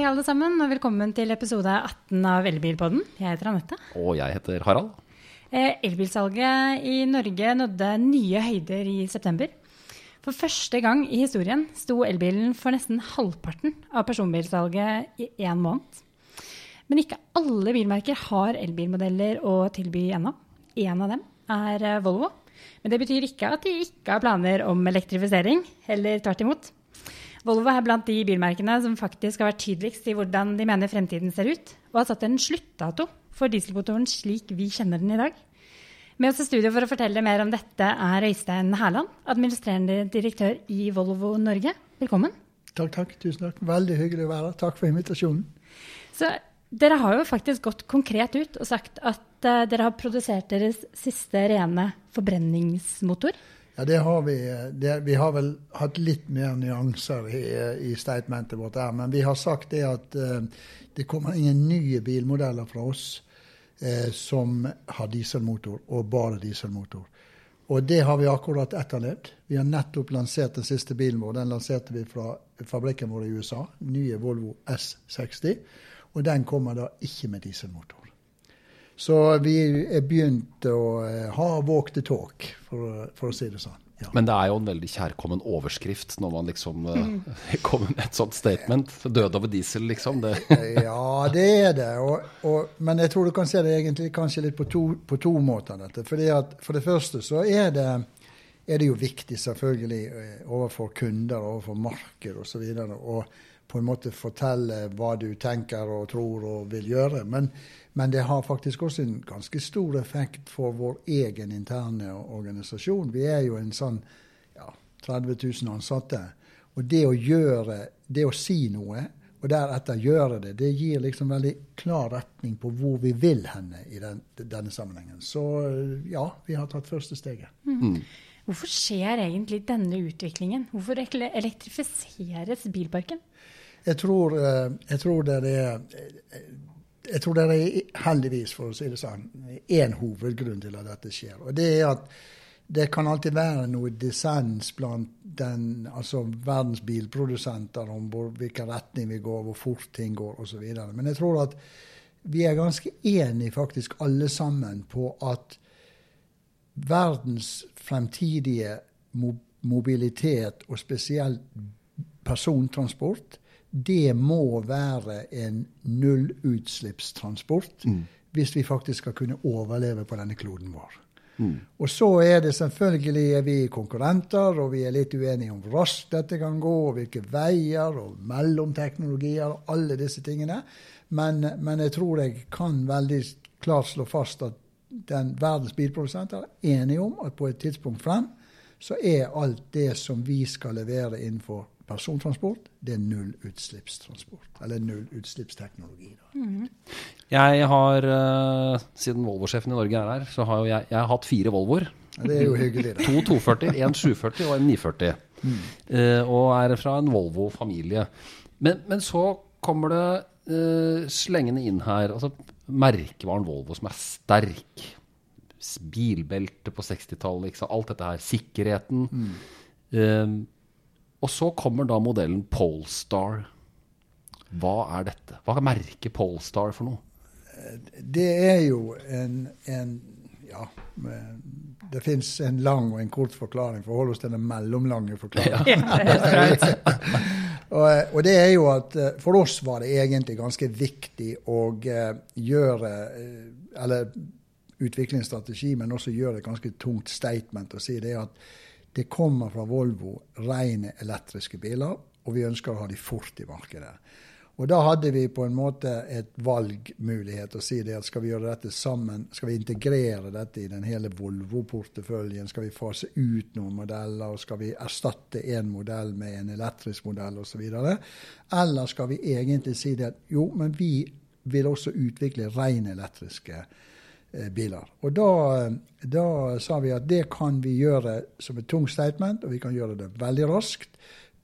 Hei, alle sammen, og velkommen til episode 18 av Elbilpodden. Jeg heter Anette. Og jeg heter Harald. Eh, elbilsalget i Norge nådde nye høyder i september. For første gang i historien sto elbilen for nesten halvparten av personbilsalget i én måned. Men ikke alle bilmerker har elbilmodeller å tilby ennå. En av dem er eh, Volvo. Men det betyr ikke at de ikke har planer om elektrifisering, heller tvert imot. Volvo er blant de bilmerkene som faktisk har vært tydeligst i hvordan de mener fremtiden ser ut, og har satt en sluttdato for dieselmotoren slik vi kjenner den i dag. Med oss i studio for å fortelle mer om dette er Øystein Hærland, administrerende direktør i Volvo Norge. Velkommen. Takk, takk. Tusen takk. Veldig hyggelig å være her. Takk for invitasjonen. Så dere har jo faktisk gått konkret ut og sagt at uh, dere har produsert deres siste rene forbrenningsmotor. Ja, det har vi. Det, vi har vel hatt litt mer nyanser i, i statementet vårt der. Men vi har sagt det at uh, det kommer ingen nye bilmodeller fra oss uh, som har dieselmotor, og bare dieselmotor. Og det har vi akkurat etterlevd. Vi har nettopp lansert den siste bilen vår. Den lanserte vi fra fabrikken vår i USA. Nye Volvo S60. Og den kommer da ikke med dieselmotor. Så vi er begynt å eh, ha walk the talk, for, for å si det sånn. Ja. Men det er jo en veldig kjærkommen overskrift når man liksom mm. kommer med et sånt statement. Død over diesel, liksom. Det. ja, det er det. Og, og, men jeg tror du kan se det egentlig kanskje litt på to, på to måter. dette. Fordi at For det første så er det, er det jo viktig selvfølgelig overfor kunder, overfor marked osv. å på en måte fortelle hva du tenker og tror og vil gjøre. Men men det har faktisk også en ganske stor effekt for vår egen interne organisasjon. Vi er jo en sånn ja, 30 000 ansatte. Og det å gjøre, det å si noe, og deretter gjøre det, det gir liksom veldig klar retning på hvor vi vil henne i den, denne sammenhengen. Så ja, vi har tatt første steget. Mm. Hvorfor skjer egentlig denne utviklingen? Hvorfor elektrifiseres bilparken? Jeg tror, eh, jeg tror det er jeg tror det er heldigvis, for å si det sånn, én hovedgrunn til at dette skjer. Og det er at det kan alltid være noe dissens blant den, altså verdens bilprodusenter om hvor, hvilken retning vi går, hvor fort ting går osv. Men jeg tror at vi er ganske enige faktisk alle sammen på at verdens fremtidige mobilitet, og spesielt persontransport, det må være en nullutslippstransport mm. hvis vi faktisk skal kunne overleve på denne kloden vår. Mm. Og så er det selvfølgelig er vi konkurrenter, og vi er litt uenige om hvor raskt dette kan gå, og hvilke veier og mellomteknologier og alle disse tingene. Men, men jeg tror jeg kan veldig klart slå fast at den verdens bilprodusenter er enige om at på et tidspunkt frem så er alt det som vi skal levere innenfor persontransport, det er nullutslippstransport. Eller nullutslippsteknologi. Mm. Jeg har, uh, siden Volvo-sjefen i Norge er her, så har jeg, jeg har hatt fire Volvoer. Det er jo hyggelig, det. to 240, en 740 og en 940. Mm. Uh, og er fra en Volvo-familie. Men, men, så kommer det uh, slengende inn her altså merkevaren Volvo som er sterk. Bilbelte på 60-tallet, alt dette her. Sikkerheten. Mm. Og så kommer da modellen Polestar. Hva er dette? Hva er merket Polestar for noe? Det er jo en, en Ja, det fins en lang og en kort forklaring. Forhold oss til den mellomlange forklaringen. Ja. og, og, det er jo at eh, for oss var det egentlig ganske viktig å uh, gjøre Eller utvikle en strategi, men også gjøre et ganske tungt statement og si det at det kommer fra Volvo rene elektriske biler, og vi ønsker å ha de fort i markedet. Og Da hadde vi på en måte et valgmulighet å si det at skal vi gjøre dette sammen, skal vi integrere dette i den hele Volvo-porteføljen, skal vi fase ut noen modeller, og skal vi erstatte en modell med en elektrisk modell osv. Eller skal vi egentlig si det at jo, men vi vil også utvikle ren elektriske biler biler. Og da, da, sa vi at det kan vi gjøre som et tungt statement, og vi kan gjøre det veldig raskt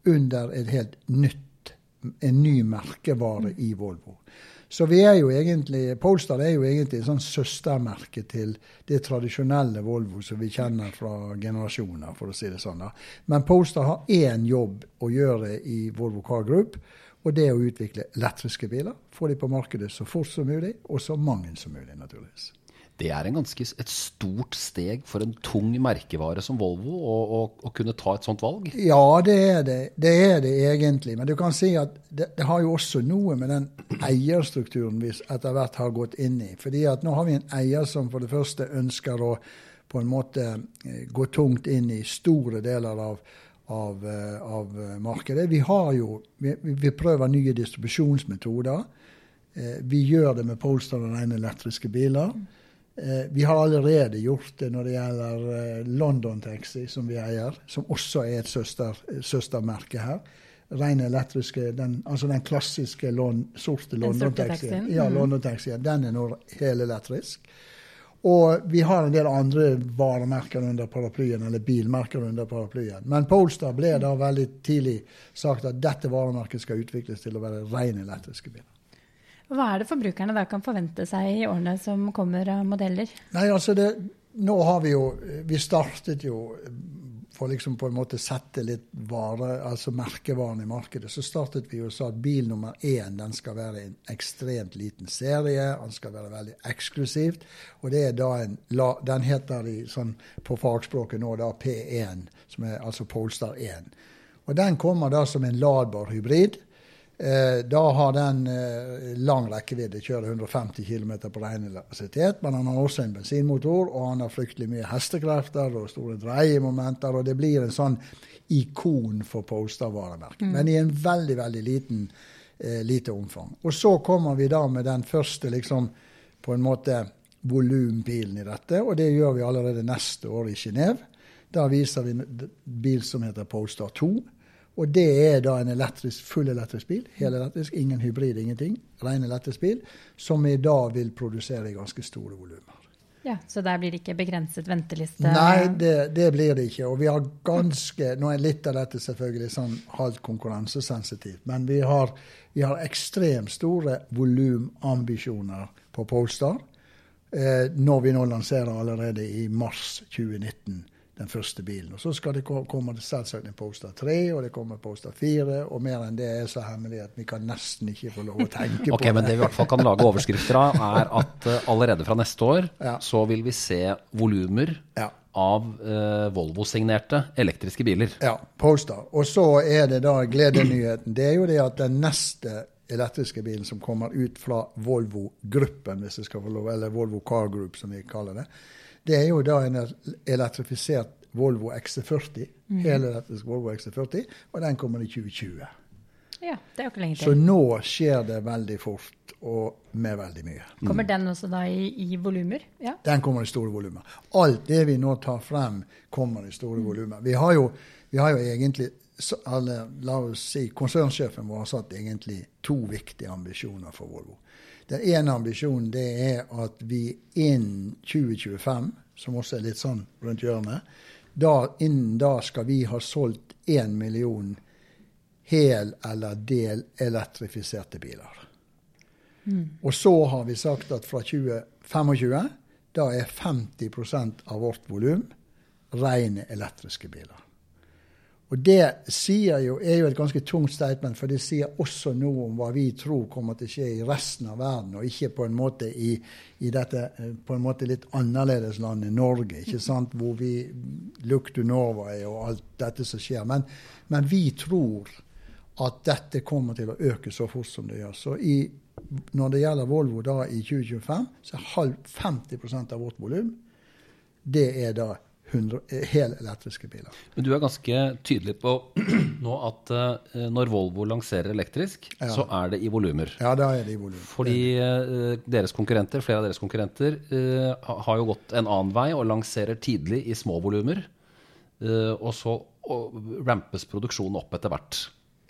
under et helt nytt, en ny merkevare i Volvo. Så vi er jo egentlig, Polestar er jo egentlig et sånn søstermerke til det tradisjonelle Volvo som vi kjenner fra generasjoner, for å si det sånn. da. Men Polestar har én jobb å gjøre i Volvo Car Group, Og det er å utvikle elektriske biler, få de på markedet så fort som mulig, og så mange som mulig, naturligvis. Det er ganske, et stort steg for en tung merkevare som Volvo å, å, å kunne ta et sånt valg? Ja, det er det. Det er det egentlig. Men du kan si at det, det har jo også noe med den eierstrukturen vi etter hvert har gått inn i. Fordi at nå har vi en eier som for det første ønsker å på en måte eh, gå tungt inn i store deler av, av, eh, av markedet. Vi, har jo, vi, vi prøver nye distribusjonsmetoder. Eh, vi gjør det med Polestar og rene elektriske biler. Vi har allerede gjort det når det gjelder eh, London Taxi, som vi eier, som også er et søster, søstermerke her. Ren elektriske, den, altså den klassiske lon, sorte London-taxien. Ja, mm. London -taxien, den er nå helelektrisk. Og vi har en del andre varemerker under paraplyen, eller bilmerker under paraplyen. Men Polestar ble da veldig tidlig sagt at dette varemerket skal utvikles til å være ren elektriske biler. Hva er det forbrukerne da kan forvente seg i årene som kommer av modeller? Nei, altså det, Nå har vi jo Vi startet jo for liksom på en måte sette litt vare, altså merkevaren i markedet. Så startet vi jo sa at bil nummer én den skal være en ekstremt liten serie. Den skal være veldig eksklusivt. Og det er da en, den heter i, sånn, på fagspråket nå da P1, som er altså Polestar 1. Og den kommer da som en ladbar hybrid. Eh, da har den eh, lang rekkevidde, kjører 150 km på ren elektrisitet. Men han har også en bensinmotor, og han har fryktelig mye hestekrefter og store dreiemomenter. Og det blir en sånn ikon for Polestar-varemerket. Mm. Men i en veldig, veldig liten, eh, lite omfang. Og så kommer vi da med den første, liksom, på en måte volumbilen i dette. Og det gjør vi allerede neste år i Genéve. Da viser vi en bil som heter Polestar 2 og det er da en elektrisk, full elektrisk bil. Helelektrisk, ingen hybrid, ingenting. Ren elektrisk bil. Som i dag vil produsere ganske store volumer. Ja, Så der blir det ikke begrenset venteliste? Nei, det, det, blir det ikke. Og vi har ganske Nå er litt av dette selvfølgelig sånn halvt konkurransesensitivt, men vi har, vi har ekstremt store volumambisjoner på Polestar. Eh, når vi nå lanserer allerede i mars 2019 den første bilen. Og Så skal det komme det selvsagt en Poster 3, og det kommer Poster 4, og mer enn det er så hemmelig at vi kan nesten ikke få lov å tenke okay, på det. Men det vi i hvert fall kan lage overskrifter av, er at uh, allerede fra neste år ja. så vil vi se volumer ja. av uh, Volvo-signerte elektriske biler. Ja, Poster. Og så er det da gledenyheten. Det er jo det at den neste elektriske bilen som kommer ut fra Volvo-gruppen, hvis jeg skal få lov, eller Volvo Car Group, som vi kaller det det er jo da en elektrifisert Volvo XC40. Mm. Helelektrisk Volvo XC40, og den kommer i 2020. Ja, det er jo ikke lenge til. Så nå skjer det veldig fort, og med veldig mye. Mm. Kommer den også da i, i volumer? Ja. Den kommer i store volumer. Alt det vi nå tar frem, kommer i store mm. volumer. Vi vi har jo egentlig alle, la oss si, Konsernsjefen vår har satt egentlig to viktige ambisjoner for Volvo. Den ene ambisjonen det er at vi innen 2025, som også er litt sånn rundt hjørnet, da, innen da skal vi ha solgt én million hel- eller del-elektrifiserte biler. Mm. Og så har vi sagt at fra 2025 da er 50% av vårt volum rene elektriske biler. Og det jo, er jo et ganske tungt statement, for det sier også noe om hva vi tror kommer til å skje i resten av verden, og ikke på en måte i, i dette eh, på en måte litt annerledes landet Norge, ikke sant? hvor vi look to og alt dette som skjer. Men, men, vi tror at dette kommer til å øke så fort som det gjør. Så i, når det gjelder Volvo da i 2025, så er 50% av vårt volum det er da 100, helelektriske biler. Men du er ganske tydelig på nå at uh, når Volvo lanserer elektrisk, ja. så er det i volumer. Ja, da er det i volumer. Fordi uh, deres konkurrenter, flere av deres konkurrenter har jo gått en annen vei og lanserer tidlig i små volumer. og så rampes produksjonen opp etter hvert.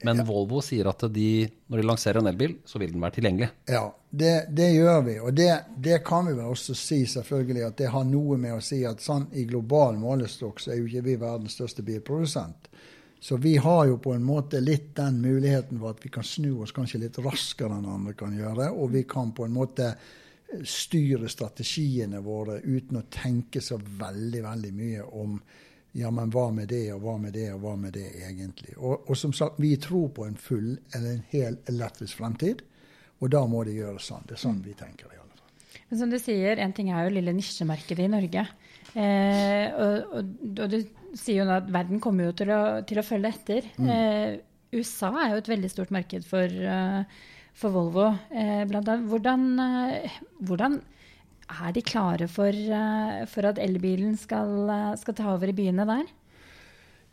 Men ja. Volvo sier at de, når de lanserer en elbil, så vil den være tilgjengelig. Ja, det, det gjør vi. Og det, det, kan vi vel også si selvfølgelig at det har noe med å si at sånn i global målestokk så er jo ikke vi verdens største bilprodusent. Så vi har jo på en måte litt den muligheten for at vi kan snu oss kanskje litt raskere enn andre kan gjøre. Og vi kan på en måte styre strategiene våre uten å tenke så veldig, veldig mye om ja, men hva med det, og hva med det, og hva med det, egentlig? Og, og som sagt, vi tror på en full eller en hel elektrisk fremtid, og da må det gjøres sånn. Det er sånn vi tenker. i alle fall. Men som du sier, en ting er jo lille nisjemarkedet i Norge. Eh, og, og, og, du sier jo at verden kommer jo til å, til å følge etter. Mm. Eh, USA er jo et veldig stort marked for, uh, for Volvo. Eh, blant annet. Hvordan, uh, hvordan er de klare for, uh, for at elbilen skal, skal, ta over i byene der?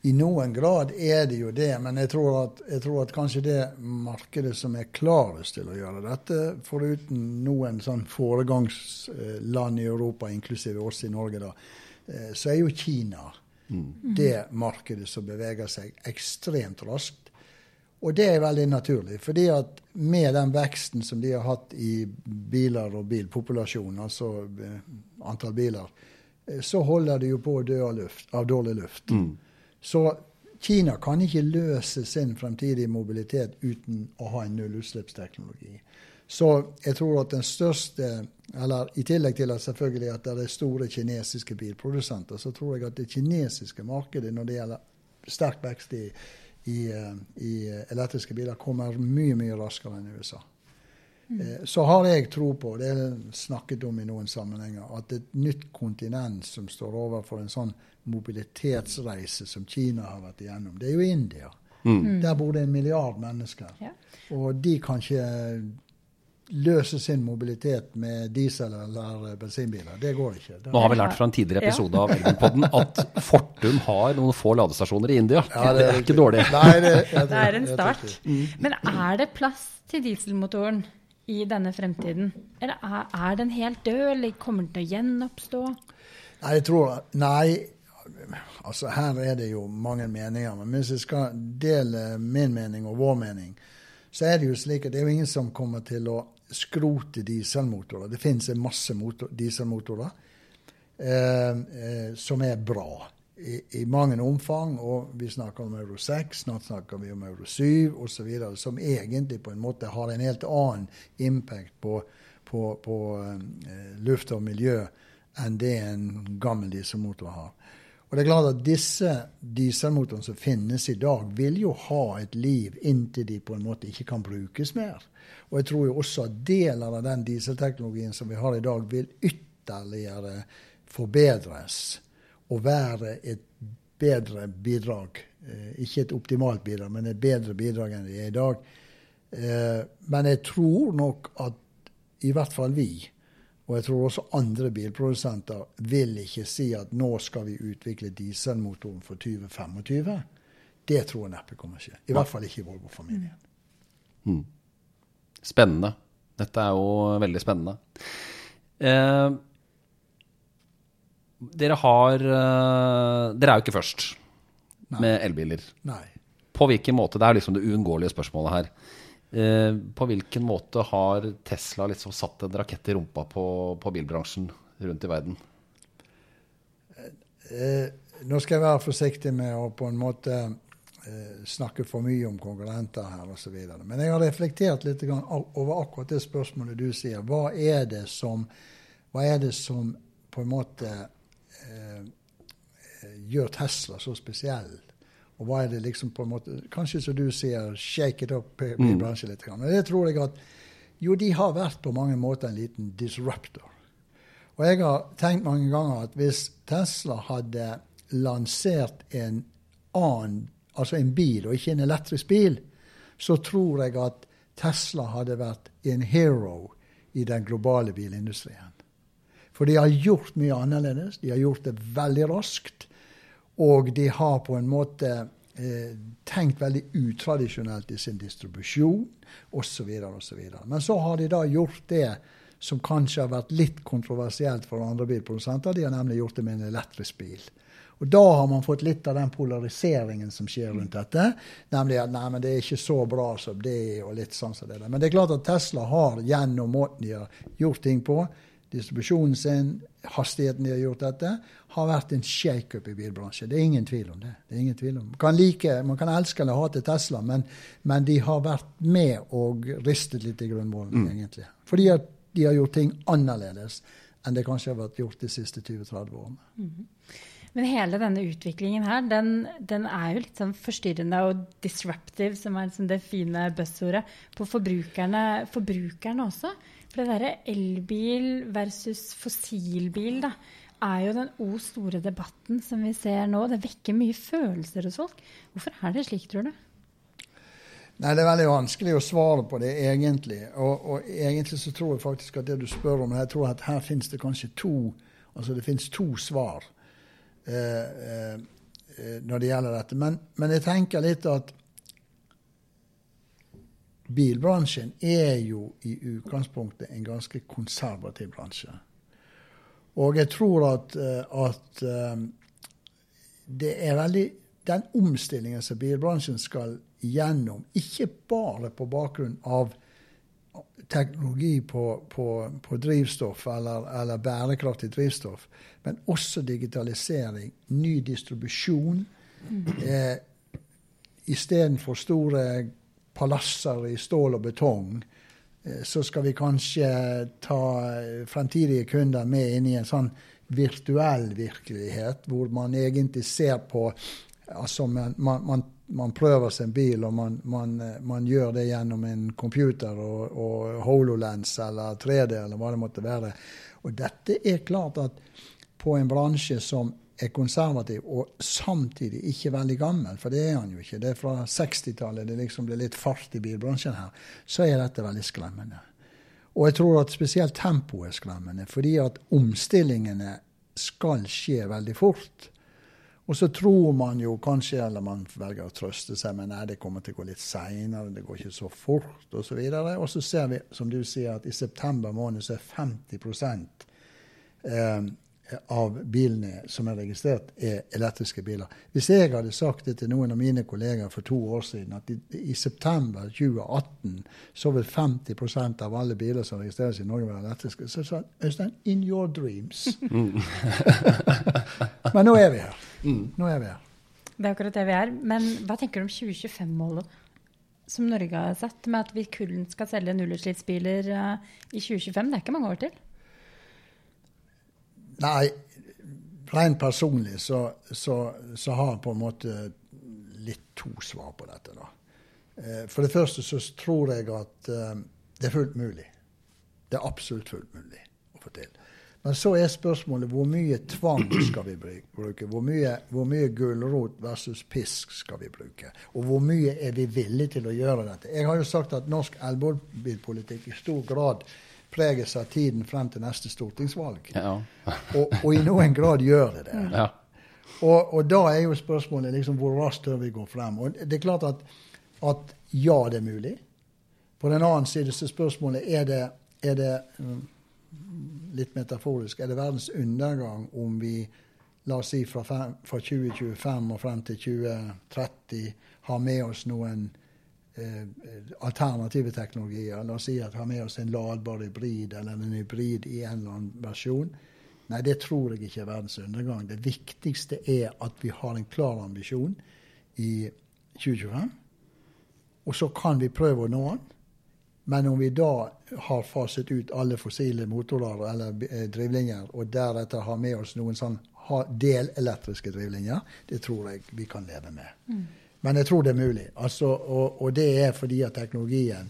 I noen grad er det jo det, men jeg tror, at, jeg tror at kanskje det markedet som er klarest til å gjøre dette, foruten noen sånn foregangsland i Europa, inklusive oss i Norge, da, så er jo Kina mm. det markedet som beveger seg ekstremt raskt. Og det er veldig naturlig, fordi at med den veksten som de har hatt i biler og bilpopulasjon, altså eh, antall biler, eh, så holder de jo på å dø av, luft, av dårlig luft. Mm. Så Kina kan ikke løse sin fremtidige mobilitet uten å ha en nullutslippsteknologi. Så jeg tror at den største eller I tillegg til at selvfølgelig at det er store kinesiske bilprodusenter, så tror jeg at det kinesiske markedet når det gjelder sterk vekst i i, eh, i, elektriske biler kommer mye, mye raskere enn i USA. Mm. Eh, så har jeg tro på, det er snakket om i noen sammenhenger, at et nytt kontinent som står overfor en sånn mobilitetsreise som Kina har vært igjennom, det er jo India. Mm. Der bor det en milliard mennesker. Ja. Og de kan ikke løse sin mobilitet med diesel- eller bensinbiler. Det går ikke. Det Nå har vi lært fra en tidligere episode ja. av Elbilpodden at Fortum har noen få ladestasjoner i India. Ja, det, er ikke dårlig. Nei, det, jeg, det, er en start. Mm. Men er det plass til dieselmotoren i denne fremtiden? Eller er, er den helt død, eller kommer den til å gjenoppstå? Nei, jeg tror Nei. Altså, her er det jo mange meninger. Men hvis jeg skal dele min mening og vår mening, så er det jo slik at det er jo ingen som kommer til å skrote dieselmotorer. Det finnes en masse motor, dieselmotorer eh, eh, som er bra i, i, mange omfang. Og vi snakker om Euro 6, snart snakker vi om Euro 7 osv. Som egentlig på en måte har en helt annen impact på, på, på eh, luft og miljø enn det en gammel dieselmotor har. Og det er klart at Disse dieselmotorene som finnes i dag, vil jo ha et liv inntil de på en måte ikke kan brukes mer. Og jeg tror jo også at deler av den dieselteknologien som vi har i dag, vil ytterligere forbedres og være et bedre bidrag. Eh, ikke et optimalt bidrag, men et bedre bidrag enn det er i dag. Eh, men jeg tror nok at i hvert fall vi og jeg tror også andre bilprodusenter vil ikke si at nå skal vi utvikle dieselmotoren for 2025. Det tror jeg neppe kommer til å skje. I hvert fall ikke i Volvo-familien. Mm. Spennende. Dette er jo veldig spennende. Eh, dere har eh, Dere er jo ikke først Nei. med elbiler. Nei. På hvilken måte? Det er liksom det uunngåelige spørsmålet her. Eh, på hvilken måte har Tesla liksom satt en rakett i rumpa på, på bilbransjen rundt i verden? Eh, nå skal jeg være forsiktig med å på en måte snakke for mye om konkurrenter her osv. Men jeg har reflektert litt over akkurat det spørsmålet du sier. Hva er det som, er det som på en måte eh, gjør Tesla så spesiell? Og hva er det liksom på en måte Kanskje som du sier, shake it up i mm. bransjen litt. Men det tror jeg at jo, de har vært på mange måter en liten disruptor. Og jeg har tenkt mange ganger at hvis Tesla hadde lansert en annen, altså en bil, og ikke en elektrisk bil, så tror jeg at Tesla hadde vært en hero i den globale bilindustrien. For de har gjort mye annerledes. De har gjort det veldig raskt. Og de har på en måte eh, tenkt veldig utradisjonelt i sin distribusjon osv. osv. Men så har de da gjort det som kanskje har vært litt kontroversielt for andre bilprodusenter. De har nemlig gjort det med en elektrisk bil. Og Da har man fått litt av den polariseringen som skjer rundt dette. Nemlig at nei, men det er ikke så bra som det og litt sånn som det der. Men det er klart at Tesla har gjennom måten de har gjort ting på, distribusjonen sin, hastigheten de har gjort dette, har vært en shakeup i bilbransjen. Det er ingen tvil om det. det tvil om. Man kan, like, man kan elske eller hate Tesla, men, men, de har vært med og ristet litt i grunnvollen, mm. egentlig. Fordi at de har gjort ting annerledes enn det kanskje har vært gjort de siste 20-30 årene. Mm. Men hele denne utviklingen her, den, den er jo litt sånn forstyrrende og disruptive, som er liksom det fine buzzordet, på forbrukerne, forbrukerne også. For det derre elbil versus fossilbil, da, er jo den o store debatten som vi ser nå. Det vekker mye følelser hos folk. Hvorfor er det slik, tror du? Nei, Det er veldig vanskelig å svare på det, egentlig. Og, og, egentlig så tror jeg faktisk at det du spør om, jeg tror at her finnes det kanskje to altså det finnes to svar når det gjelder dette. Men, men, jeg tenker litt at bilbransjen er jo i utgangspunktet en ganske konservativ bransje. Og jeg tror at, eh, at eh, det er veldig Den omstillingen som bilbransjen skal gjennom, ikke bare på bakgrunn av teknologi på, på, på drivstoff eller, eller, bærekraftig drivstoff, men også digitalisering, ny distribusjon. Mm. Eh, Istedenfor store palasser i stål og betong, eh, så skal vi kanskje ta fremtidige kunder med inn i en sånn virtuell virkelighet, hvor man egentlig ser på altså man, man, man man prøver sin bil, og man, man, man, gjør det gjennom en computer og, og HoloLens eller 3D eller hva det måtte være. Og dette er klart at på en bransje som er konservativ og samtidig ikke veldig gammel, for det er han jo ikke, det er fra 60-tallet det liksom ble litt fart i bilbransjen her, så er dette veldig skremmende. Og jeg tror at spesielt tempoet er skremmende, fordi at omstillingene skal skje veldig fort. Og så tror man jo kanskje, eller man velger å trøste seg med nei, det kommer til å gå litt seinere, det går ikke så fort osv. Og, og så ser vi, som du sier, at i september måned så er 50 eh, av bilene som er registrert, er elektriske biler. Hvis jeg hadde sagt det til noen av mine kolleger for to år siden, at i, i september 2018 så vil 50% av alle biler som registreres i Norge, være elektriske, så sa Øystein, in your dreams. Men nå er vi her. Mm. Nå er vi her. Det er akkurat det vi er. Men hva tenker du om 2025-målet som Norge har satt, med at vi kun skal selge nullutslippsbiler uh, i 2025? Det er ikke mange år til? Nei, rent personlig så, så, så har jeg på en måte litt to svar på dette. da. Uh, for det første så tror jeg at uh, det er fullt mulig. Det er absolutt fullt mulig å få til. Men så er spørsmålet hvor mye tvang skal vi bruke? Hvor mye, mye gulrot versus pisk skal vi bruke? Og hvor mye er vi villige til å gjøre dette? Jeg har jo sagt at norsk elbilpolitikk i stor grad preges av tiden frem til neste stortingsvalg. Ja. og, og, i noen grad gjør det det. Ja. Og, og, da er jo spørsmålet liksom hvor raskt tør vi gå frem. Og det er klart at, at ja, det er mulig. På den annen side så spørsmålet er det, er det um, litt metaforisk, er det verdens undergang om vi la oss si fra, fra 2025 og frem til 2030 har med oss noen alternative teknologier. La oss si at vi har med oss en ladbar hybrid eller en hybrid i en eller annen versjon. Nei, det tror jeg ikke er verdens undergang. Det viktigste er at vi har en klar ambisjon i 2025. Og så kan vi prøve å nå den. Men om vi da har faset ut alle fossile motorer eller eh, drivlinjer, og deretter har med oss noen sånn delelektriske drivlinjer, det tror jeg vi kan leve med. Mm. Men jeg tror det er mulig. Altså, og, og, det er fordi at teknologien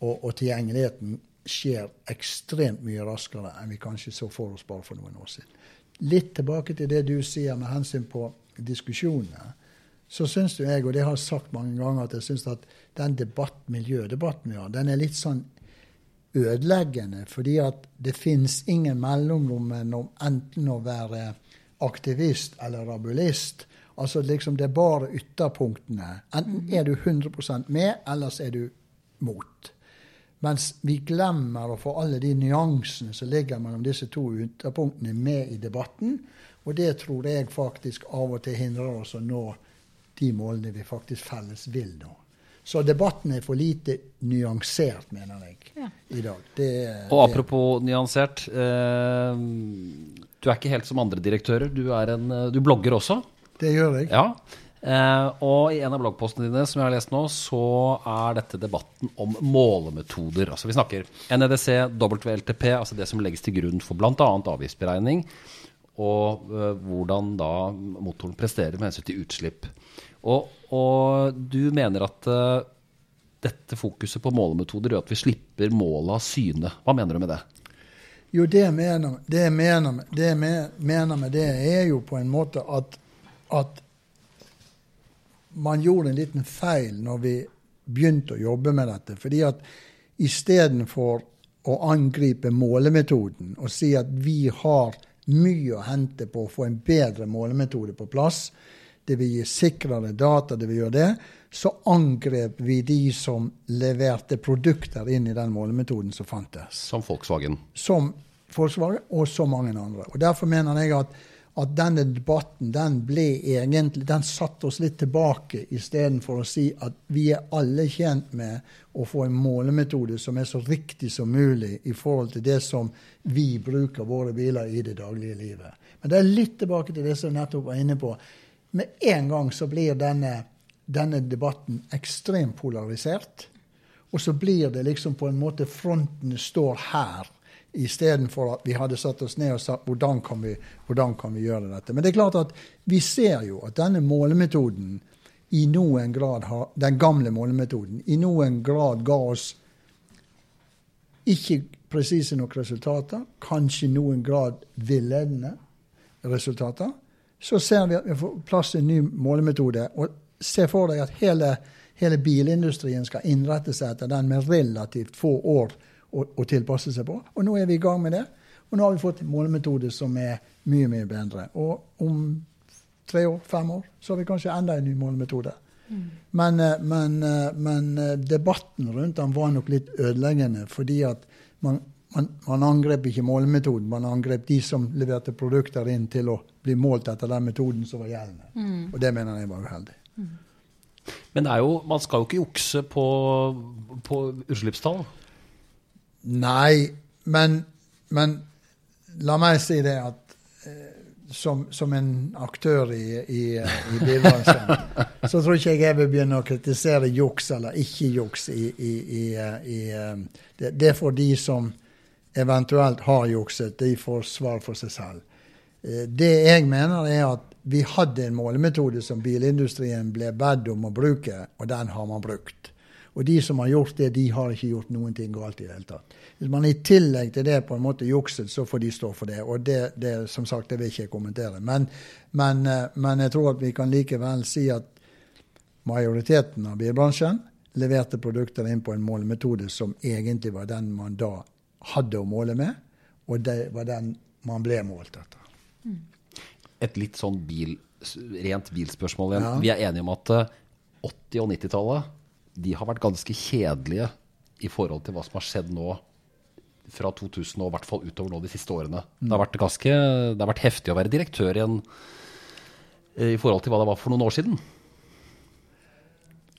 og, og, tilgjengeligheten skjer ekstremt mye raskere enn vi kanskje så for oss bare for noen år siden. Litt tilbake til det du sier med hensyn på diskusjonene så syns jo jeg, og det har jeg sagt mange ganger, at jeg syns at den debatt, miljødebatten vi har, den er litt sånn ødeleggende. Fordi at det fins ingen mellomrom mellom enten å være aktivist eller rabulist. Altså liksom det er bare ytterpunktene. Enten er du 100% med, ellers er du mot. Mens vi glemmer å få alle de nyansene som ligger mellom disse to ytterpunktene, med i debatten. Og det tror jeg faktisk av og til hindrer oss å nå de målene vi faktisk felles vil nå. Så debatten er for lite nyansert, mener jeg, ja. i dag. Det, og apropos det. nyansert. Eh, du er ikke helt som andre direktører. Du, en, eh, du blogger også. Det gjør jeg. Ja. Eh, og i en av bloggpostene dine som jeg har lest nå, så er dette debatten om målemetoder. Altså vi snakker NEDC, WLTP, altså det som legges til grunn for bl.a. avgiftsberegning og eh, hvordan da motoren presterer med hensyn til utslipp. Og, og du mener at eh, dette fokuset på målemetoder gjør at vi slipper målet av syne. Hva mener du med det? Jo, det mener, det mener, det mener det, er jo på en måte at, at man gjorde en liten feil når vi begynte å jobbe med dette. fordi at istedenfor å angripe målemetoden og si at vi har mye å hente på å få en bedre målemetode på plass, det vil gi sikrere data, det vil gjøre det, så angrep vi de som leverte produkter inn i den målemetoden som fantes. Som Volkswagen? Som Volkswagen, og så mange andre. Og Derfor mener jeg at at denne debatten den ble egentlig, den satte oss litt tilbake, istedenfor å si at vi er alle tjent med å få en målemetode som er så riktig som mulig i forhold til det som vi bruker våre biler i det daglige livet. Men det er litt tilbake til det som jeg nettopp var inne på. Med en gang så blir denne, denne debatten ekstremt polarisert. Og så blir det liksom på en måte Fronten står her istedenfor at vi hadde satt oss ned og sagt hvordan kan, vi, hvordan kan vi gjøre dette. Men det er klart at vi ser jo at denne målemetoden i noen grad har, den gamle målemetoden i noen grad ga oss ikke presise nok resultater, kanskje i noen grad villedende resultater. Så ser vi at vi får plass til en ny målemetode. Og se for deg at hele, hele bilindustrien skal innrette seg etter den med relativt få år å, å, tilpasse seg på. Og nå er vi i gang med det. Og nå har vi fått en målemetode som er mye, mye bedre. Og om tre år, fem år, så har vi kanskje enda en ny målemetode. Mm. Men, eh, men, eh, men, eh, debatten rundt den var nok litt ødeleggende, fordi at man, man, man, angrep ikke målemetoden, man angrep de som leverte produkter inn til å bli målt etter den metoden som var gjeldende. Mm. Og det mener jeg var uheldig. Mm. Men jo, man skal jo ikke jukse på, på utslippstall? Nei, men, men, la meg si det at eh, som, som, en aktør i, i, i bilbransjen, så tror ikke jeg jeg vil begynne å kritisere juks eller ikke juks i, i eh, det, det får de som eventuelt har jukset, de får svar for seg selv. Eh, det jeg mener, er at vi hadde en målemetode som bilindustrien ble bedt om å bruke, og den har man brukt. Og de som har gjort det, de har ikke gjort noen ting galt i det hele tatt. Hvis man i tillegg til det på en måte jukset, så får de stå for det. Og det, det som sagt, det vil ikke jeg kommentere. Men, men, eh, men, jeg tror at vi kan likevel si at majoriteten av bilbransjen leverte produkter inn på en målemetode som egentlig var den man da hadde å måle med, og det var den man ble målt etter. Mm. Et litt sånn bil, rent bilspørsmål igjen. Ja. Vi er enige om at 80- eh, og 90-tallet de har vært ganske kjedelige i forhold til hva som har skjedd nå fra 2000 og i hvert fall utover nå de siste årene. Det har vært ganske, det har vært heftig å være direktør igjen i forhold til hva det var for noen år siden.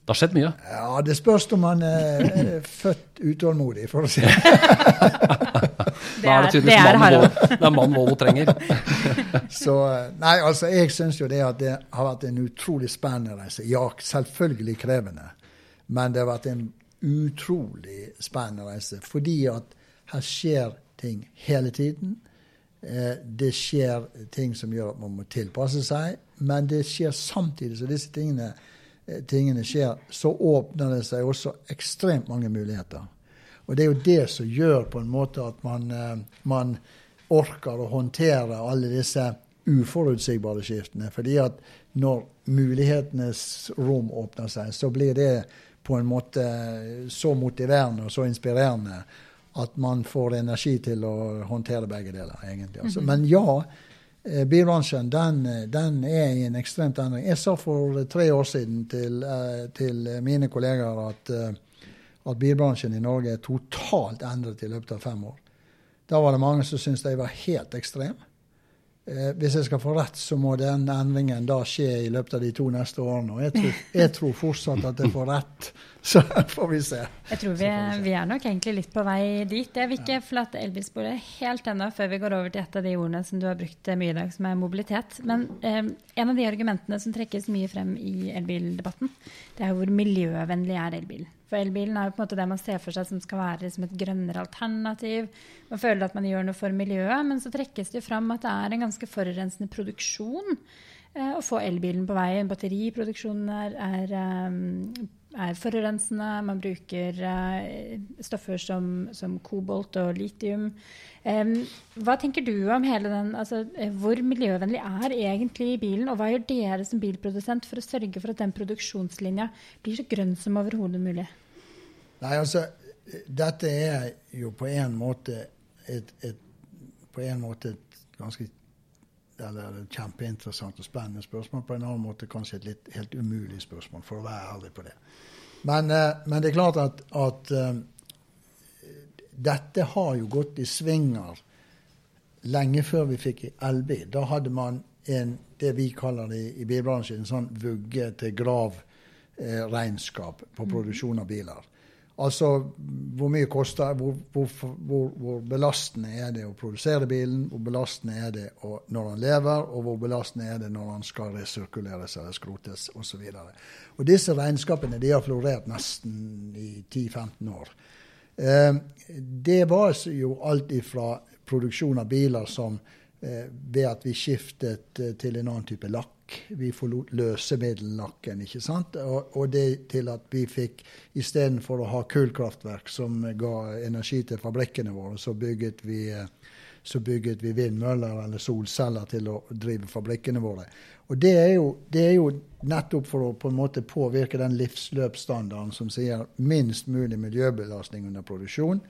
Det har skjedd mye. Ja, det spørs om man er født utålmodig, for å si det Da er det tydeligvis mannen det mann Volvo trenger. Så, nei, altså, jeg syns jo det at det har vært en utrolig spennende reise. Ja, selvfølgelig krevende. Men det har vært en utrolig spennende reise. Fordi at her skjer ting hele tiden. Eh, det skjer ting som gjør at man må tilpasse seg. Men det skjer samtidig som disse tingene, eh, tingene skjer, så åpner det seg også ekstremt mange muligheter. Og det er jo det som gjør på en måte at man, eh, man orker å håndtere alle disse uforutsigbare skiftene. Fordi at når mulighetenes rom åpner seg, så blir det på en måte så motiverende og så inspirerende at man får energi til å håndtere begge deler, egentlig. Altså. Mhm. Men ja, eh, bilbransjen den, den, er i en ekstremt endring. Jeg sa for tre år siden til, eh, til mine kollegaer at, eh, at, bilbransjen i Norge er totalt endret i løpet av fem år. Da var det mange som syntes jeg var helt ekstreme. Eh, hvis jeg skal få rett, så må den endringen da skje i løpet av de to neste årene. Og jeg tror, jeg tror fortsatt at jeg får rett. Så får vi se. Jeg tror vi, vi, er nok egentlig litt på vei dit. Jeg vil ikke forlate elbilsporet helt ennå før vi går over til et av de ordene som du har brukt mye i dag, som er mobilitet. Men eh, en av de argumentene som trekkes mye frem i elbildebatten, det er hvor miljøvennlig er elbilen. For elbilen er jo på en måte det man ser for seg som skal være liksom et grønnere alternativ. Man føler at man gjør noe for miljøet, men så trekkes det jo fram at det er en ganske forurensende produksjon eh, å få elbilen på vei. Batteriproduksjonen er, er, eh, er forurensende. Man bruker eh, stoffer som, som kobolt og litium. Um, hva tenker du om hele den altså, eh, Hvor miljøvennlig er egentlig bilen, og hva gjør dere som bilprodusent for å sørge for at den produksjonslinja blir så grønn som overhodet mulig? Nei, altså, dette er jo på en måte et, et, på en måte et ganske eller kjempeinteressant og spennende spørsmål. På en annen måte kanskje et litt helt umulig spørsmål, for å være ærlig på det. Men, uh, men det er klart at, at uh, dette har jo gått i svinger lenge før vi fikk elbil. Da hadde man en, det vi kaller det i bilbransjen, en sånn vugge til grav-regnskap eh, på produksjon av biler. Altså hvor mye koster hvor, hvor, hvor, hvor, belastende er det å produsere bilen, hvor belastende er det å, når han lever, og hvor belastende er det når han skal resirkuleres eller skrotes osv. Disse regnskapene de har florert nesten i 10-15 år. Eh, det var jo alt ifra produksjon av biler som eh, ved at vi skiftet eh, til en annen type lakk. Vi forlot løsemiddellakken, ikke sant. Og, og det til at vi fikk istedenfor å ha kullkraftverk som ga energi til fabrikkene våre, så bygget vi så bygget vi vindmøller eller solceller til å drive fabrikkene våre. Og det er, jo, det er, jo, nettopp for å på en måte påvirke den livsløpsstandarden som sier minst mulig miljøbelastning under produksjon,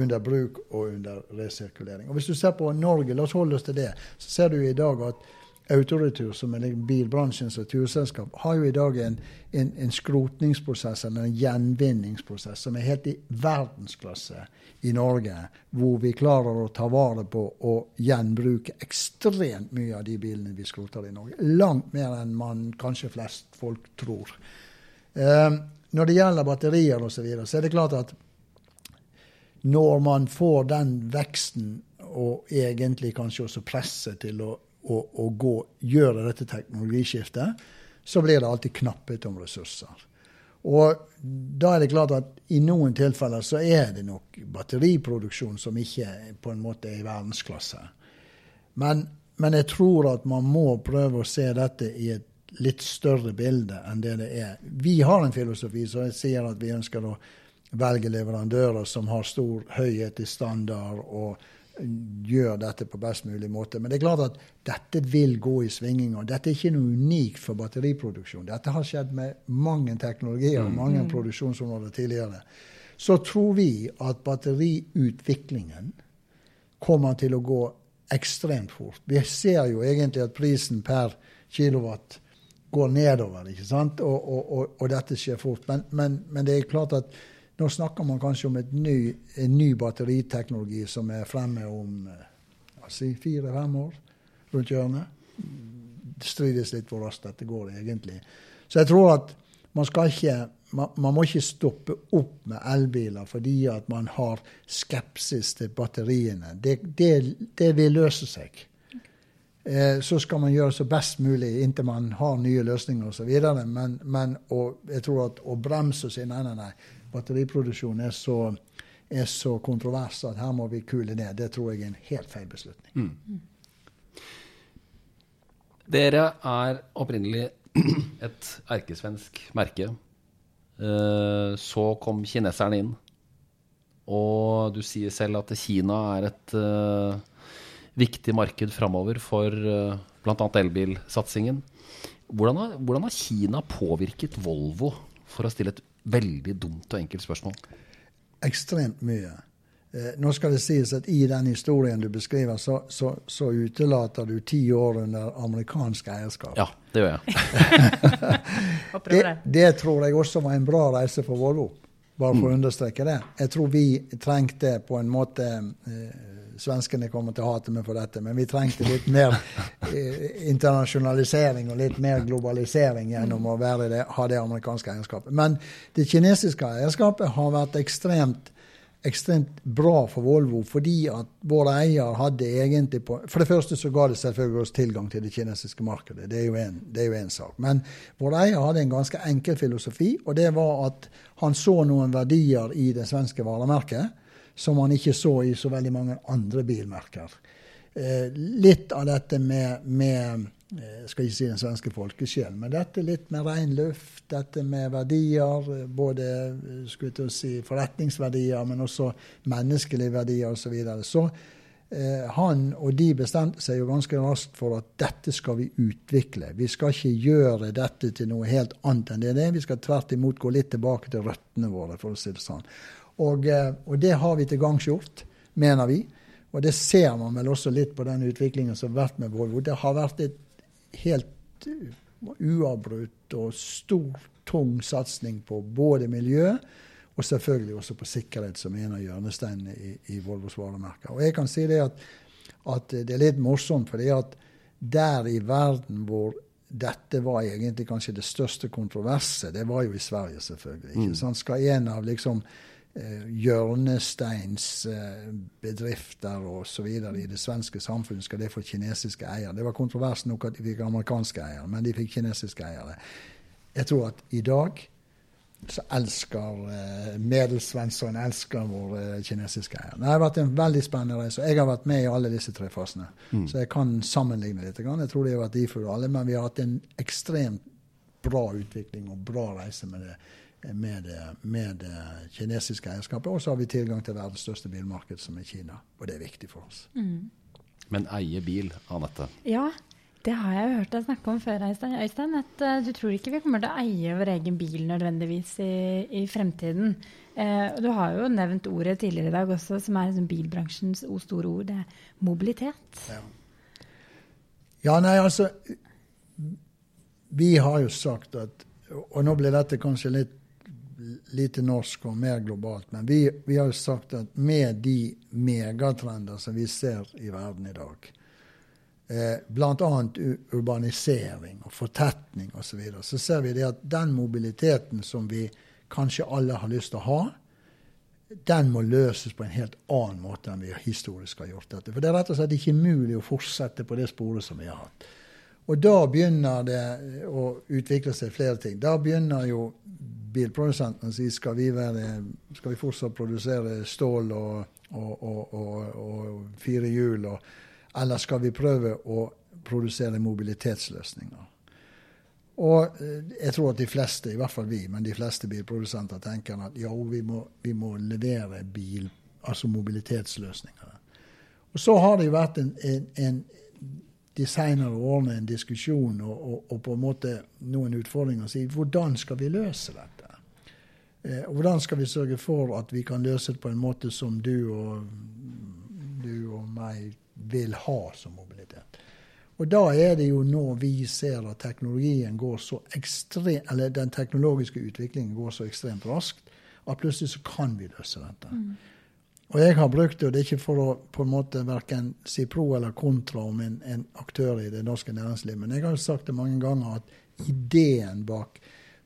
under bruk og under resirkulering. Og Hvis du ser på Norge, la oss holde oss til det, så ser du i dag at Autoretur, som er bilbransjens returselskap, har jo i dag en, en, en, skrotningsprosess eller en gjenvinningsprosess som er helt i verdensklasse i Norge. Hvor vi klarer å ta vare på og gjenbruke ekstremt mye av de bilene vi skroter i Norge. Langt mer enn man kanskje flest folk tror. Eh, når det gjelder batterier osv., så, videre, så er det klart at når man får den veksten og egentlig kanskje også presset til å å, å gå, gjøre dette teknologiskiftet, så blir det alltid knapphet om ressurser. Og da er det klart at i noen tilfeller så er det nok batteriproduksjon som ikke på en måte er i verdensklasse. Men, men jeg tror at man må prøve å se dette i et litt større bilde enn det det er. Vi har en filosofi som sier at vi ønsker å velge leverandører som har stor høyhet i standard og gjør dette på best mulig måte. Men det er klart at dette vil gå i svinginger. Dette er ikke noe unikt for batteriproduksjon. Dette har skjedd med mange teknologier og mm. mange mm. produksjonsområder tidligere. Så tror vi at batteriutviklingen kommer til å gå ekstremt fort. Vi ser jo egentlig at prisen per kilowatt går nedover, ikke sant? Og, og, og, og dette skjer fort. Men, men, men det er klart at nå snakker man kanskje om ny, en ny batteriteknologi som er fremme om eh, si fire-fem år rundt hjørnet. Det strides litt hvor raskt dette går, egentlig. Så jeg tror at man skal ikke man, man, må ikke stoppe opp med elbiler fordi at man har skepsis til batteriene. Det, det, det vil løse seg. Eh, så skal man gjøre så best mulig inntil man har nye løsninger osv. Men, men og jeg tror at å bremse og si nei, nei, nei, batteriproduksjon er så, er så kontrovers at her må vi kule ned. Det tror jeg er en helt feil beslutning. Mm. Dere er opprinnelig et erkesvensk merke. Eh, så kom kineserne inn. Og du sier selv at Kina er et uh, viktig marked framover for uh, bl.a. elbilsatsingen. Hvordan har, hvordan har Kina påvirket Volvo, for å stille et veldig dumt og enkelt spørsmål? Ekstremt mye. Eh, nå skal det sies at i den historien du beskriver, så, så, så utelater du ti år under amerikansk eierskap. Ja, det gjør jeg. det, det, tror jeg også var en bra reise for Volvo, bare for å mm. understreke det. Jeg tror vi trengte på en måte eh, Svenskene kommer til å hate meg for dette, men vi trengte litt mer eh, internasjonalisering og litt mer globalisering gjennom å det, ha det amerikanske eierskapet. Men det kinesiske eierskapet har vært ekstremt ekstremt bra for Volvo, fordi at vår eier hadde egentlig på For det første så ga det selvfølgelig oss tilgang til det kinesiske markedet. Det er jo en sak. Men vår eier hadde en ganske enkel filosofi, og det var at han så noen verdier i det svenske varemerket som han ikke så i så veldig mange andre bilmerker. Eh, litt av dette med, med eh, skal ikke si den svenske folkesjelen, men dette litt med ren luft, dette med verdier, både eh, si, forretningsverdier, men også menneskelige verdier osv. Så, videre. så eh, han og de bestemte seg jo ganske raskt for at dette skal vi utvikle. Vi skal ikke gjøre dette til noe helt annet enn det det er. Vi skal tvert imot gå litt tilbake til røttene våre, for å si det sånn. Og, eh, og det har vi til gangs gjort, mener vi. Og det ser man vel også litt på den utviklingen som har vært med Volvo. Det har vært et helt uavbrutt og stor, tung satsing på både miljø og selvfølgelig også på sikkerhet, som en av hjørnesteinene i, i Volvos varemerker. Og jeg kan si det at, at det er litt morsomt, fordi at der i verden hvor dette var egentlig kanskje det største kontroverset, det var jo i Sverige, selvfølgelig. mm. sant? Skal en av liksom eh, hjørnesteinsbedrifter eh, osv. i det svenske samfunnet skal det få kinesiske eiere. Det var kontrovers nok at de fikk amerikanske eiere, men de fikk kinesiske eiere. Jeg tror at i dag så elsker eh, Medelsvensson elsker vår eh, kinesiske eier. Det har vært en veldig spennende reise. Jeg har vært med i alle disse tre fasene, mm. så jeg kan sammenligne litt. Jeg tror de har vært verdifulle alle, men vi har hatt en ekstremt bra utvikling og bra reise med det med det, med det kinesiske eierskapet. Og så har vi tilgang til verdens største bilmarked, som er Kina. Og det er viktig for oss. Mm. Men eie bil, Anette? Ja, det har jeg hørt deg snakke om før, Øystein. At uh, du tror ikke vi kommer til å eie vår egen bil nødvendigvis i, i fremtiden. Uh, du har jo nevnt ordet tidligere i dag også, som er liksom bilbransjens store ord. Det er mobilitet. Ja. ja, nei, altså Vi har jo sagt at Og nå blir dette kanskje litt lite norsk og mer globalt. Men vi, vi har jo sagt at med de megatrender som vi ser i verden i dag, eh, bl.a. urbanisering og fortetning osv., så, videre, så ser vi det at den mobiliteten som vi kanskje alle har lyst til å ha, den må løses på en helt annen måte enn vi historisk har gjort dette. For det er rett og slett ikke mulig å fortsette på det sporet som vi har hatt. Og da begynner det å utvikle seg flere ting. Da begynner jo bilprodusentene sier skal vi, være, skal vi fortsatt produsere stål og, og, og, og fire hjul, eller skal vi prøve å produsere mobilitetsløsninger? Og eh, jeg tror at de fleste, i hvert fall vi, men de fleste bilprodusenter tenker at ja, vi må, vi må levere bil, altså mobilitetsløsninger. Og så har det jo vært en, en, en de senere årene en diskusjon og, og, og, på en måte noen utfordringer. Si, hvordan skal vi løse dette? Eh, hvordan skal vi sørge for at vi kan løse det på en måte som du og, du og meg vil ha som mobilitet? Og da er det jo nå vi ser at teknologien går så ekstremt, eller den teknologiske utviklingen går så ekstremt raskt at plutselig så kan vi løse dette. Mm. Og jeg har brukt det, og det er ikke for å på en måte verken si pro eller kontra om en, en aktør i det norske næringslivet, men jeg har jo sagt det mange ganger at ideen bak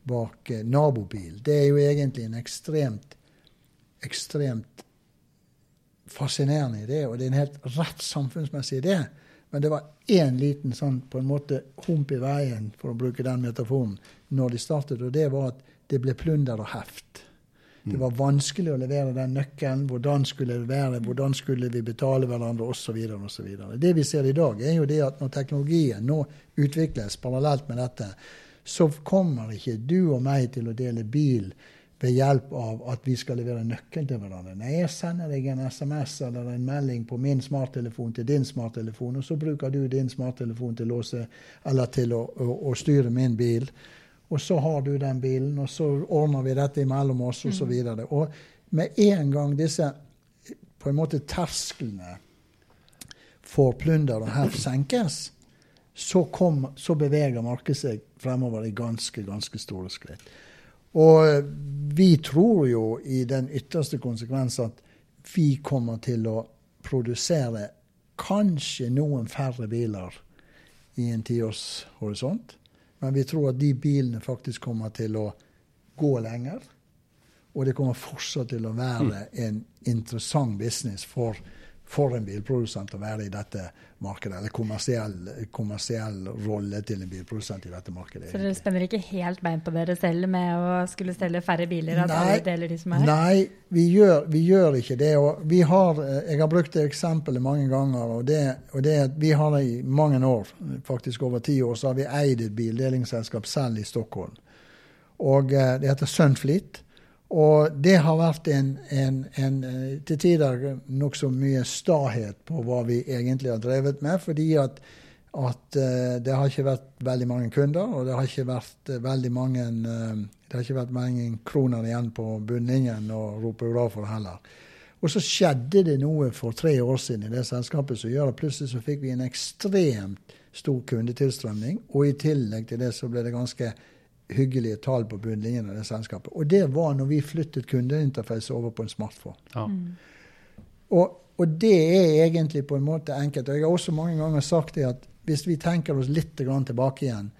bak eh, nabobil. Det er jo egentlig en ekstremt, ekstremt fascinerende idé, og det er en helt rett samfunnsmessig idé. Men det var én liten sånn på en måte hump i veien, for å bruke den metaforen, når de startet, og det var at det ble plunder og heft. Det var vanskelig å levere den nøkkelen. Hvordan skulle det være? Hvordan skulle vi betale hverandre? Osv. osv. Det vi ser i dag, er jo det at når teknologien nå utvikles parallelt med dette, så kommer ikke du og meg til å dele bil ved hjelp av at vi skal levere nøkkelen til hverandre. Nei, jeg sender deg en SMS eller en melding på min smarttelefon til din smarttelefon, og så bruker du din smarttelefon til, låse, til å, å, å, styre min bil. Og så har du den bilen, og så ordner vi dette imellom oss. Og, så og med en gang disse på en måte tersklene for plunder og heft senkes, så, kom, så beveger markedet seg fremover i ganske, ganske store skritt. Og vi tror jo i den ytterste konsekvens at vi kommer til å produsere kanskje noen færre biler i en tiårshorisont. Men vi tror at de bilene faktisk kommer til å gå lenger. Og det kommer fortsatt til å være en interessant business for, for en bilprodusent å være i dette markedet. Eller kommersiell, kommersiell rolle til en bilprodusent i dette markedet. Så dere spenner ikke helt bein på dere selv med å skulle selge færre biler? At alle deler de som er? Nei, vi gjør, vi gjør ikke det. Har, jeg har brukt det eksempelet mange ganger. og det, og det Vi har i mange år, faktisk over ti år, så har vi eid et bildelingsselskap selv i Stockholm. Og eh, Det heter Sunfleet. Og det har vært en, en, en eh, til tider nokså mye stahet på hva vi egentlig har drevet med. Fordi at, at uh, det har ikke vært veldig mange kunder, og det har ikke vært uh, veldig mange det har ikke vært mange kroner igjen på bunnlinjen å rope hurra for heller. Og så skjedde det noe for tre år siden i det selskapet som gjør at plutselig så fikk vi en ekstremt stor kundetilstrømning. Og i tillegg til det så ble det ganske hyggelige tall på bunnlinjen av det selskapet. Og det var når vi flyttet kundeinterfacet over på en smartphone. Ja. Mm. Og, og, det er egentlig på en måte enkelt. Og jeg har også mange ganger sagt det at hvis vi tenker oss litt tilbake igjen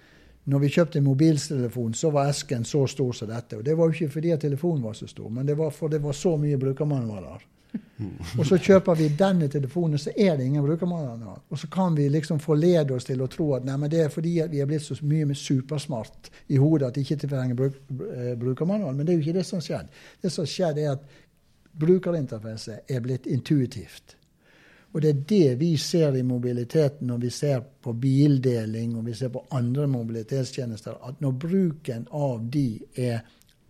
når vi kjøpte en mobiltelefon, så var esken så stor som dette. Og det var jo ikke fordi at telefonen var så stor, men det var fordi det var så mye brukermanualer. Og så kjøper vi denne telefonen, så er det ingen brukermanual. Og så kan vi liksom forlede oss til å tro at nei, det er fordi vi er blitt så mye med supersmart i hodet at det ikke trenger bruk, eh, brukermanual. Men det er jo ikke det som har skjedd. Det som har skjedd, er at brukerinterfacet er blitt intuitivt. Og det er det vi ser i mobiliteten når vi ser på bildeling og vi ser på andre mobilitetstjenester, at når bruken av de er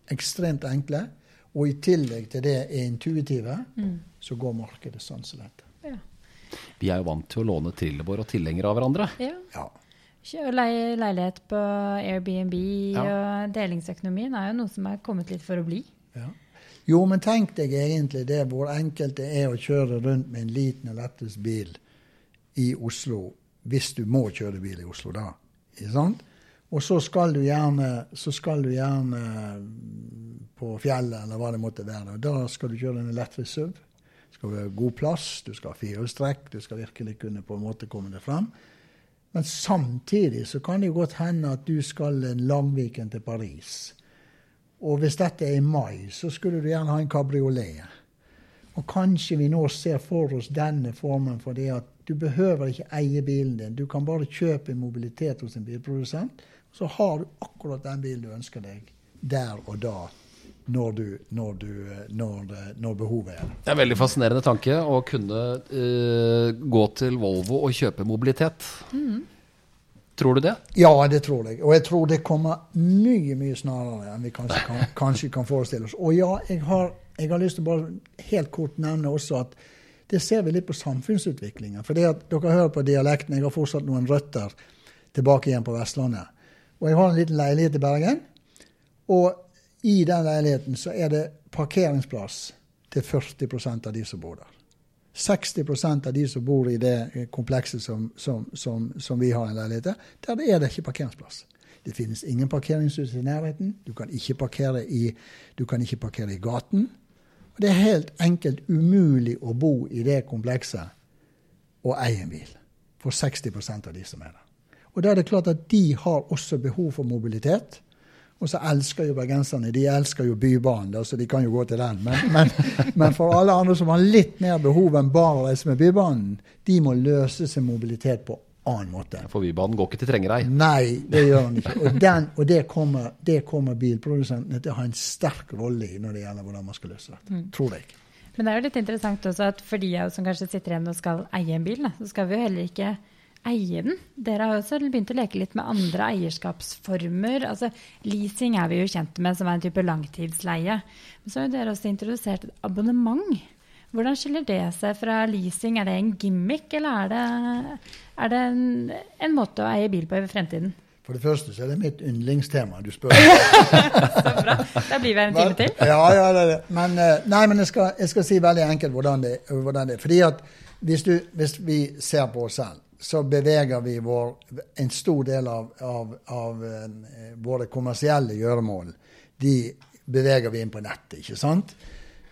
ekstremt enkle, og i tillegg til det er intuitive, mm. så går markedet sånn som dette. Ja. Vi er jo vant til å låne trillebår og tilhengere av hverandre. Ja. ja. Leie leilighet på Airbnb ja. og delingsøkonomien er jo noe som er kommet litt for å bli. Ja. Jo, men tenk deg egentlig det hvor enkelt det er å kjøre rundt med en liten og lettest bil i Oslo, hvis du må kjøre bil i Oslo da. Ikke sant? Og så skal du gjerne, skal du gjerne på fjellet, eller hva det måtte være. Og da skal du kjøre en elektrisk SUV. Det skal være god plass, du skal ha firehjulstrekk, du skal virkelig kunne på en måte komme deg frem. Men samtidig så kan det jo godt hende at du skal en Langviken til Paris. Og hvis dette er i mai, så skulle du gjerne ha en kabriolet. Og kanskje vi nå ser for oss denne formen for det at du behøver ikke eie bilen din. Du kan bare kjøpe mobilitet hos en bilprodusent, så har du akkurat den bilen du ønsker deg der og da når, du, når, du, når, når, behovet er Det er en veldig fascinerende tanke å kunne uh, gå til Volvo og kjøpe mobilitet. Mm. Tror du det? Ja, det tror jeg. Og jeg tror det kommer mye mye snarere enn vi kanskje kan, kanskje kan forestille oss. Og ja, jeg har, jeg har, lyst til å bare helt kort nevne også at det ser vi litt på samfunnsutviklingen. For det at dere hører på dialekten, jeg har fortsatt noen røtter tilbake igjen på Vestlandet. Og jeg har en liten leilighet i Bergen. Og i den leiligheten så er det parkeringsplass til 40% av de som bor der. 60% av de som bor i det komplekset som, som, som, som vi har en leilighet til, der er det ikke parkeringsplass. Det finnes ingen parkeringshus i nærheten. Du kan ikke parkere i, ikke parkere i gaten. Og det er helt enkelt umulig å bo i det komplekset og eie en bil for 60% av de som er der. Og da er det klart at de har også behov for mobilitet. Og så elsker jo bergenserne de elsker jo Bybanen, så de kan jo gå til den. Men, men, men, for alle andre som har litt mer behov enn bare å reise med Bybanen, de må løse sin mobilitet på annen måte. For Bybanen går ikke til Trengereid? Nei, det gjør den ikke. Og, den, og det, kommer, det, kommer, bilprodusentene til å ha en sterk rolle i når det gjelder hvordan man skal løse det. Mm. Tror jeg. Men det er jo litt interessant også at for de som kanskje sitter igjen og skal eie en bil, så skal vi jo heller ikke eie den. Dere har også begynt å leke litt med andre eierskapsformer. Altså, leasing er vi jo kjent med som er en type langtidsleie. Men så har dere også introdusert et abonnement. Hvordan skiller det seg fra leasing? Er det en gimmick, eller er det, er det en, en, måte å eie bil på i fremtiden? For det første så er det mitt yndlingstema du spør så bra. Da blir vi en time til. Ja, ja, det er det. Men, eh, nei, men jeg, skal, jeg skal si veldig enkelt hvordan det, hvordan det er. Fordi at hvis, du, hvis vi ser på oss selv så beveger vi vår, en stor del av, av, av uh, våre kommersielle gjøremål. De beveger vi inn på nettet, ikke sant?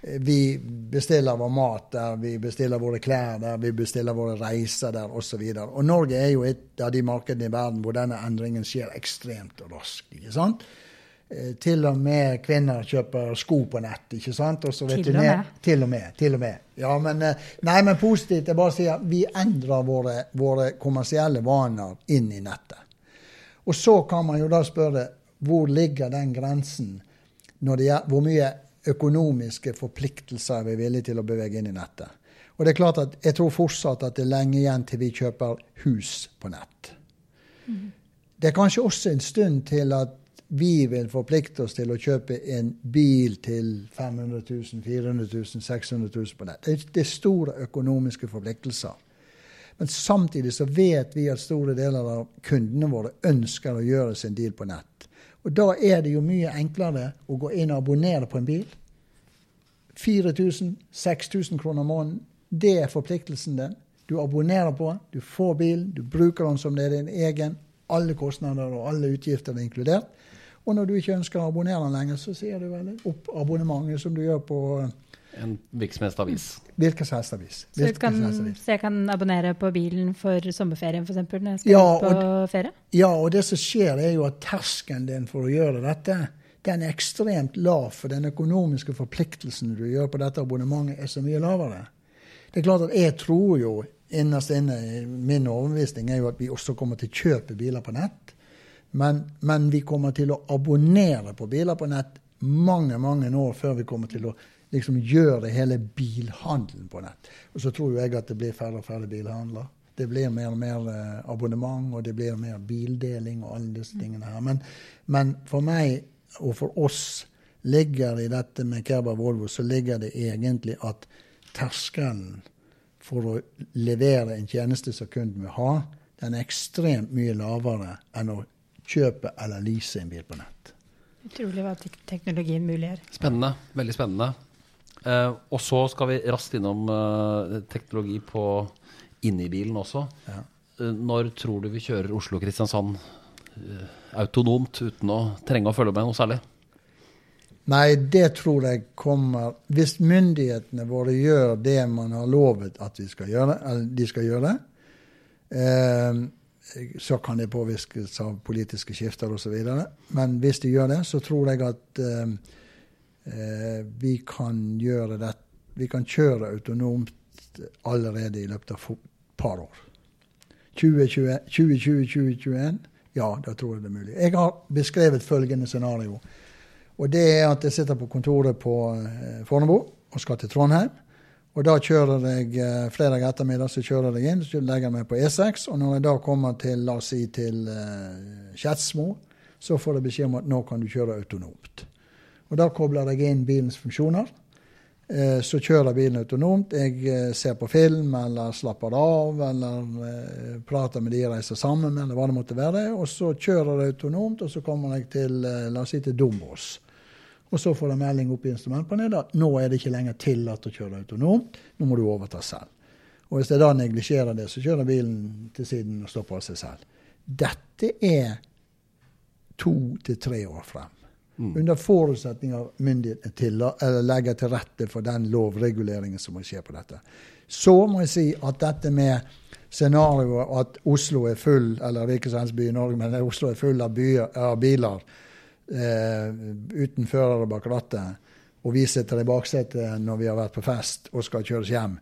Vi bestiller vår mat der, vi bestiller våre klær der, vi bestiller våre reiser der osv. Og, og Norge er jo et av de markedene i verden hvor denne endringen skjer ekstremt raskt. ikke sant? Eh, til og med kvinner kjøper sko på nett. ikke sant? Til og med. Til og med. til og med. Ja, men, eh, nei, men positivt. Jeg bare sier vi endrer våre, våre kommersielle vaner inn i nettet. Og så kan man jo da spørre hvor ligger den grensen når det er, hvor mye økonomiske forpliktelser er vi villige til å bevege inn i nettet. Og det er klart at Jeg tror fortsatt at det er lenge igjen til vi kjøper hus på nett. Det er kanskje også en stund til at vi vil forplikte oss til å kjøpe en bil til 500 000, 400 000, 600 000 på nett. Det er- store økonomiske forpliktelser. Men samtidig så vet vi at store deler av kundene våre ønsker å gjøre sin deal på nett. Og da er det jo mye enklere å gå inn og abonnere på en bil. 4000-6000 kroner måneden. Det er forpliktelsen din. Du abonnerer på du får bilen, du bruker den som det er din egen. Alle kostnader og alle utgifter er inkludert. Og når du ikke ønsker å abonnere den lenger, så sier du vel opp abonnementet som du gjør på En virksomhetsavis. hvilken som helst avis. Så, Hvilken som helst avis. så jeg kan abonnere på bilen for sommerferien f.eks. når jeg skal Ja, på på ferie? Ja, og det som skjer, er jo at terskelen din for å gjøre dette, den er ekstremt lav. For den økonomiske forpliktelsen du gjør på dette abonnementet, er så mye lavere. Det er klart at jeg tror jo innerst inne, min overbevisning er jo at vi også kommer til å kjøpe biler på nett. Men, men vi kommer til å abonnere på biler på nett mange, mange år før vi kommer til å liksom gjøre hele bilhandelen på nett. Og så tror jo jeg at det blir færre og færre bilhandler. Det blir mer og mer eh, abonnement, og det blir mer bildeling og alle disse tingene her. Men, men for meg og for oss ligger i dette med Kerber Volvo, så ligger det egentlig at terskelen for å levere en tjeneste som kunden vil ha, den er ekstremt mye lavere enn å kjøpe eller lease en bil på nett. Utrolig hva tek teknologien muliggjør. Spennende. Veldig spennende. Eh, og så skal vi raskt innom eh, teknologi på inni bilen også. Ja. Eh, når tror du vi kjører Oslo-Kristiansand eh, autonomt uten å trenge å følge med noe særlig? Nei, det tror jeg kommer Hvis myndighetene våre gjør det man har lovet at vi skal gjøre, eller de skal gjøre, eh, så kan det påvirkes av politiske skifter osv. Men hvis de gjør det, så tror jeg at eh, eh, vi kan gjøre det Vi kan kjøre autonomt allerede i løpet av et par år. 2020-2021, ja, da tror jeg det er mulig. Jeg har beskrevet følgende scenario. Og det er at jeg sitter på kontoret på eh, Fornebu og skal til Trondheim. Og da kjører jeg eh, fredag ettermiddag så kjører jeg inn, så legger jeg meg på E6. Og når jeg da kommer til la oss si til eh, Skedsmo, så får jeg beskjed om at nå kan du kjøre autonomt. Og da kobler jeg inn bilens funksjoner. Eh, så kjører bilen autonomt. Jeg ser på film eller slapper av eller prater med de jeg reiser sammen med, eller hva det måtte være. Og så kjører jeg autonomt, og så kommer jeg til la oss si til Dombås. Og så får de melding opp i instrumentpanelet nå er det ikke lenger tillatt å kjøre autonomt, nå må du overta selv. Og hvis jeg da neglisjerer det, så kjører bilen til siden og stopper av seg selv. Dette er to til tre år frem. Under forutsetning av myndighetene til eller legger til rette for den lovreguleringen som må skje på dette. Så må jeg si at dette med scenarioet at Oslo er full, eller hvilken som helst by i Norge, men Oslo er full av, byer, av biler eh, uten fører bak rattet, og vi sitter i baksetet når vi har vært på fest og skal kjøres hjem,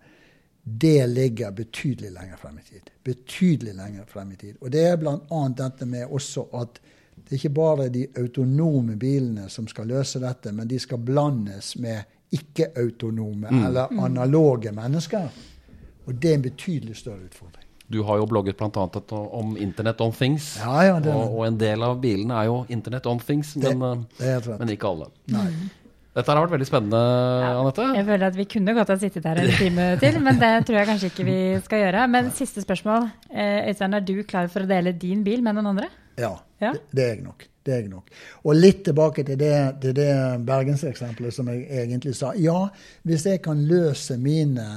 det ligger betydelig lenger frem i tid. Betydelig lenger frem i tid. Og det er bl.a. dette med også at det er ikke bare de autonome bilene som skal løse dette, men de skal blandes med ikke-autonome eller analoge mennesker. Og det er en betydelig større utfordring. Du har jo blogget bl.a. om Internet on Things. Ja, ja, det- og, og en del av bilene er jo Internet on Things, men, det, det rett. men ikke alle. Nei. Dette har vært veldig spennende, Anette. Jeg føler at vi kunne godt ha sittet her en time til, men det tror jeg kanskje ikke vi skal gjøre. Men siste spørsmål. Eh, Øystein, er du klar for å dele din bil med noen andre? Ja, Ja. Det, det er jeg nok. Det er jeg nok. Og litt tilbake til det, til det bergenseksempelet som jeg egentlig sa. Ja, hvis jeg kan løse mine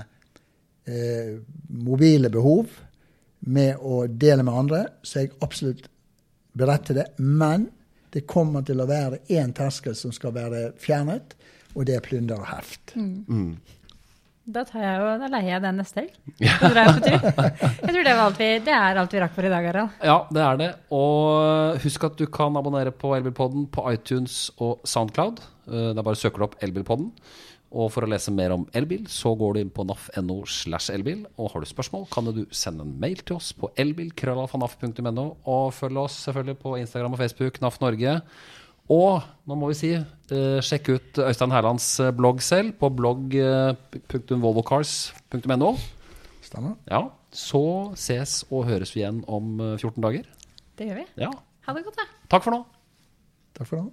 eh, mobile behov med å dele med andre, så er jeg absolutt beredt til det. Men det kommer til å være én terskel som skal være fjernet, og det er plunder og heft. Da, tar jeg jo, da leier jeg den neste helg. Jeg tror det, var alt vi, det er alt vi rakk for i dag, Harald. Ja, det er det. Og husk at du kan abonnere på Elbilpodden på iTunes og Soundcloud. Eh, Det er bare å søke opp Elbilpodden. Og for å lese mer om elbil, så går du inn på naf.no slash elbil. Og har du spørsmål, kan du sende en mail til oss på elbil.krøllalfanaf.no. Og følg oss selvfølgelig på Instagram og Facebook, NAF Norge. Og nå må vi si, eh, sjekk ut Øystein Herlands eh, blogg selv på blogg.volvocars.no. Stemmer. Ja, så ses og høres vi igjen om eh, 14 dager. Det gjør vi. Ja, Ha det godt, da. takk for nå. Takk for nå.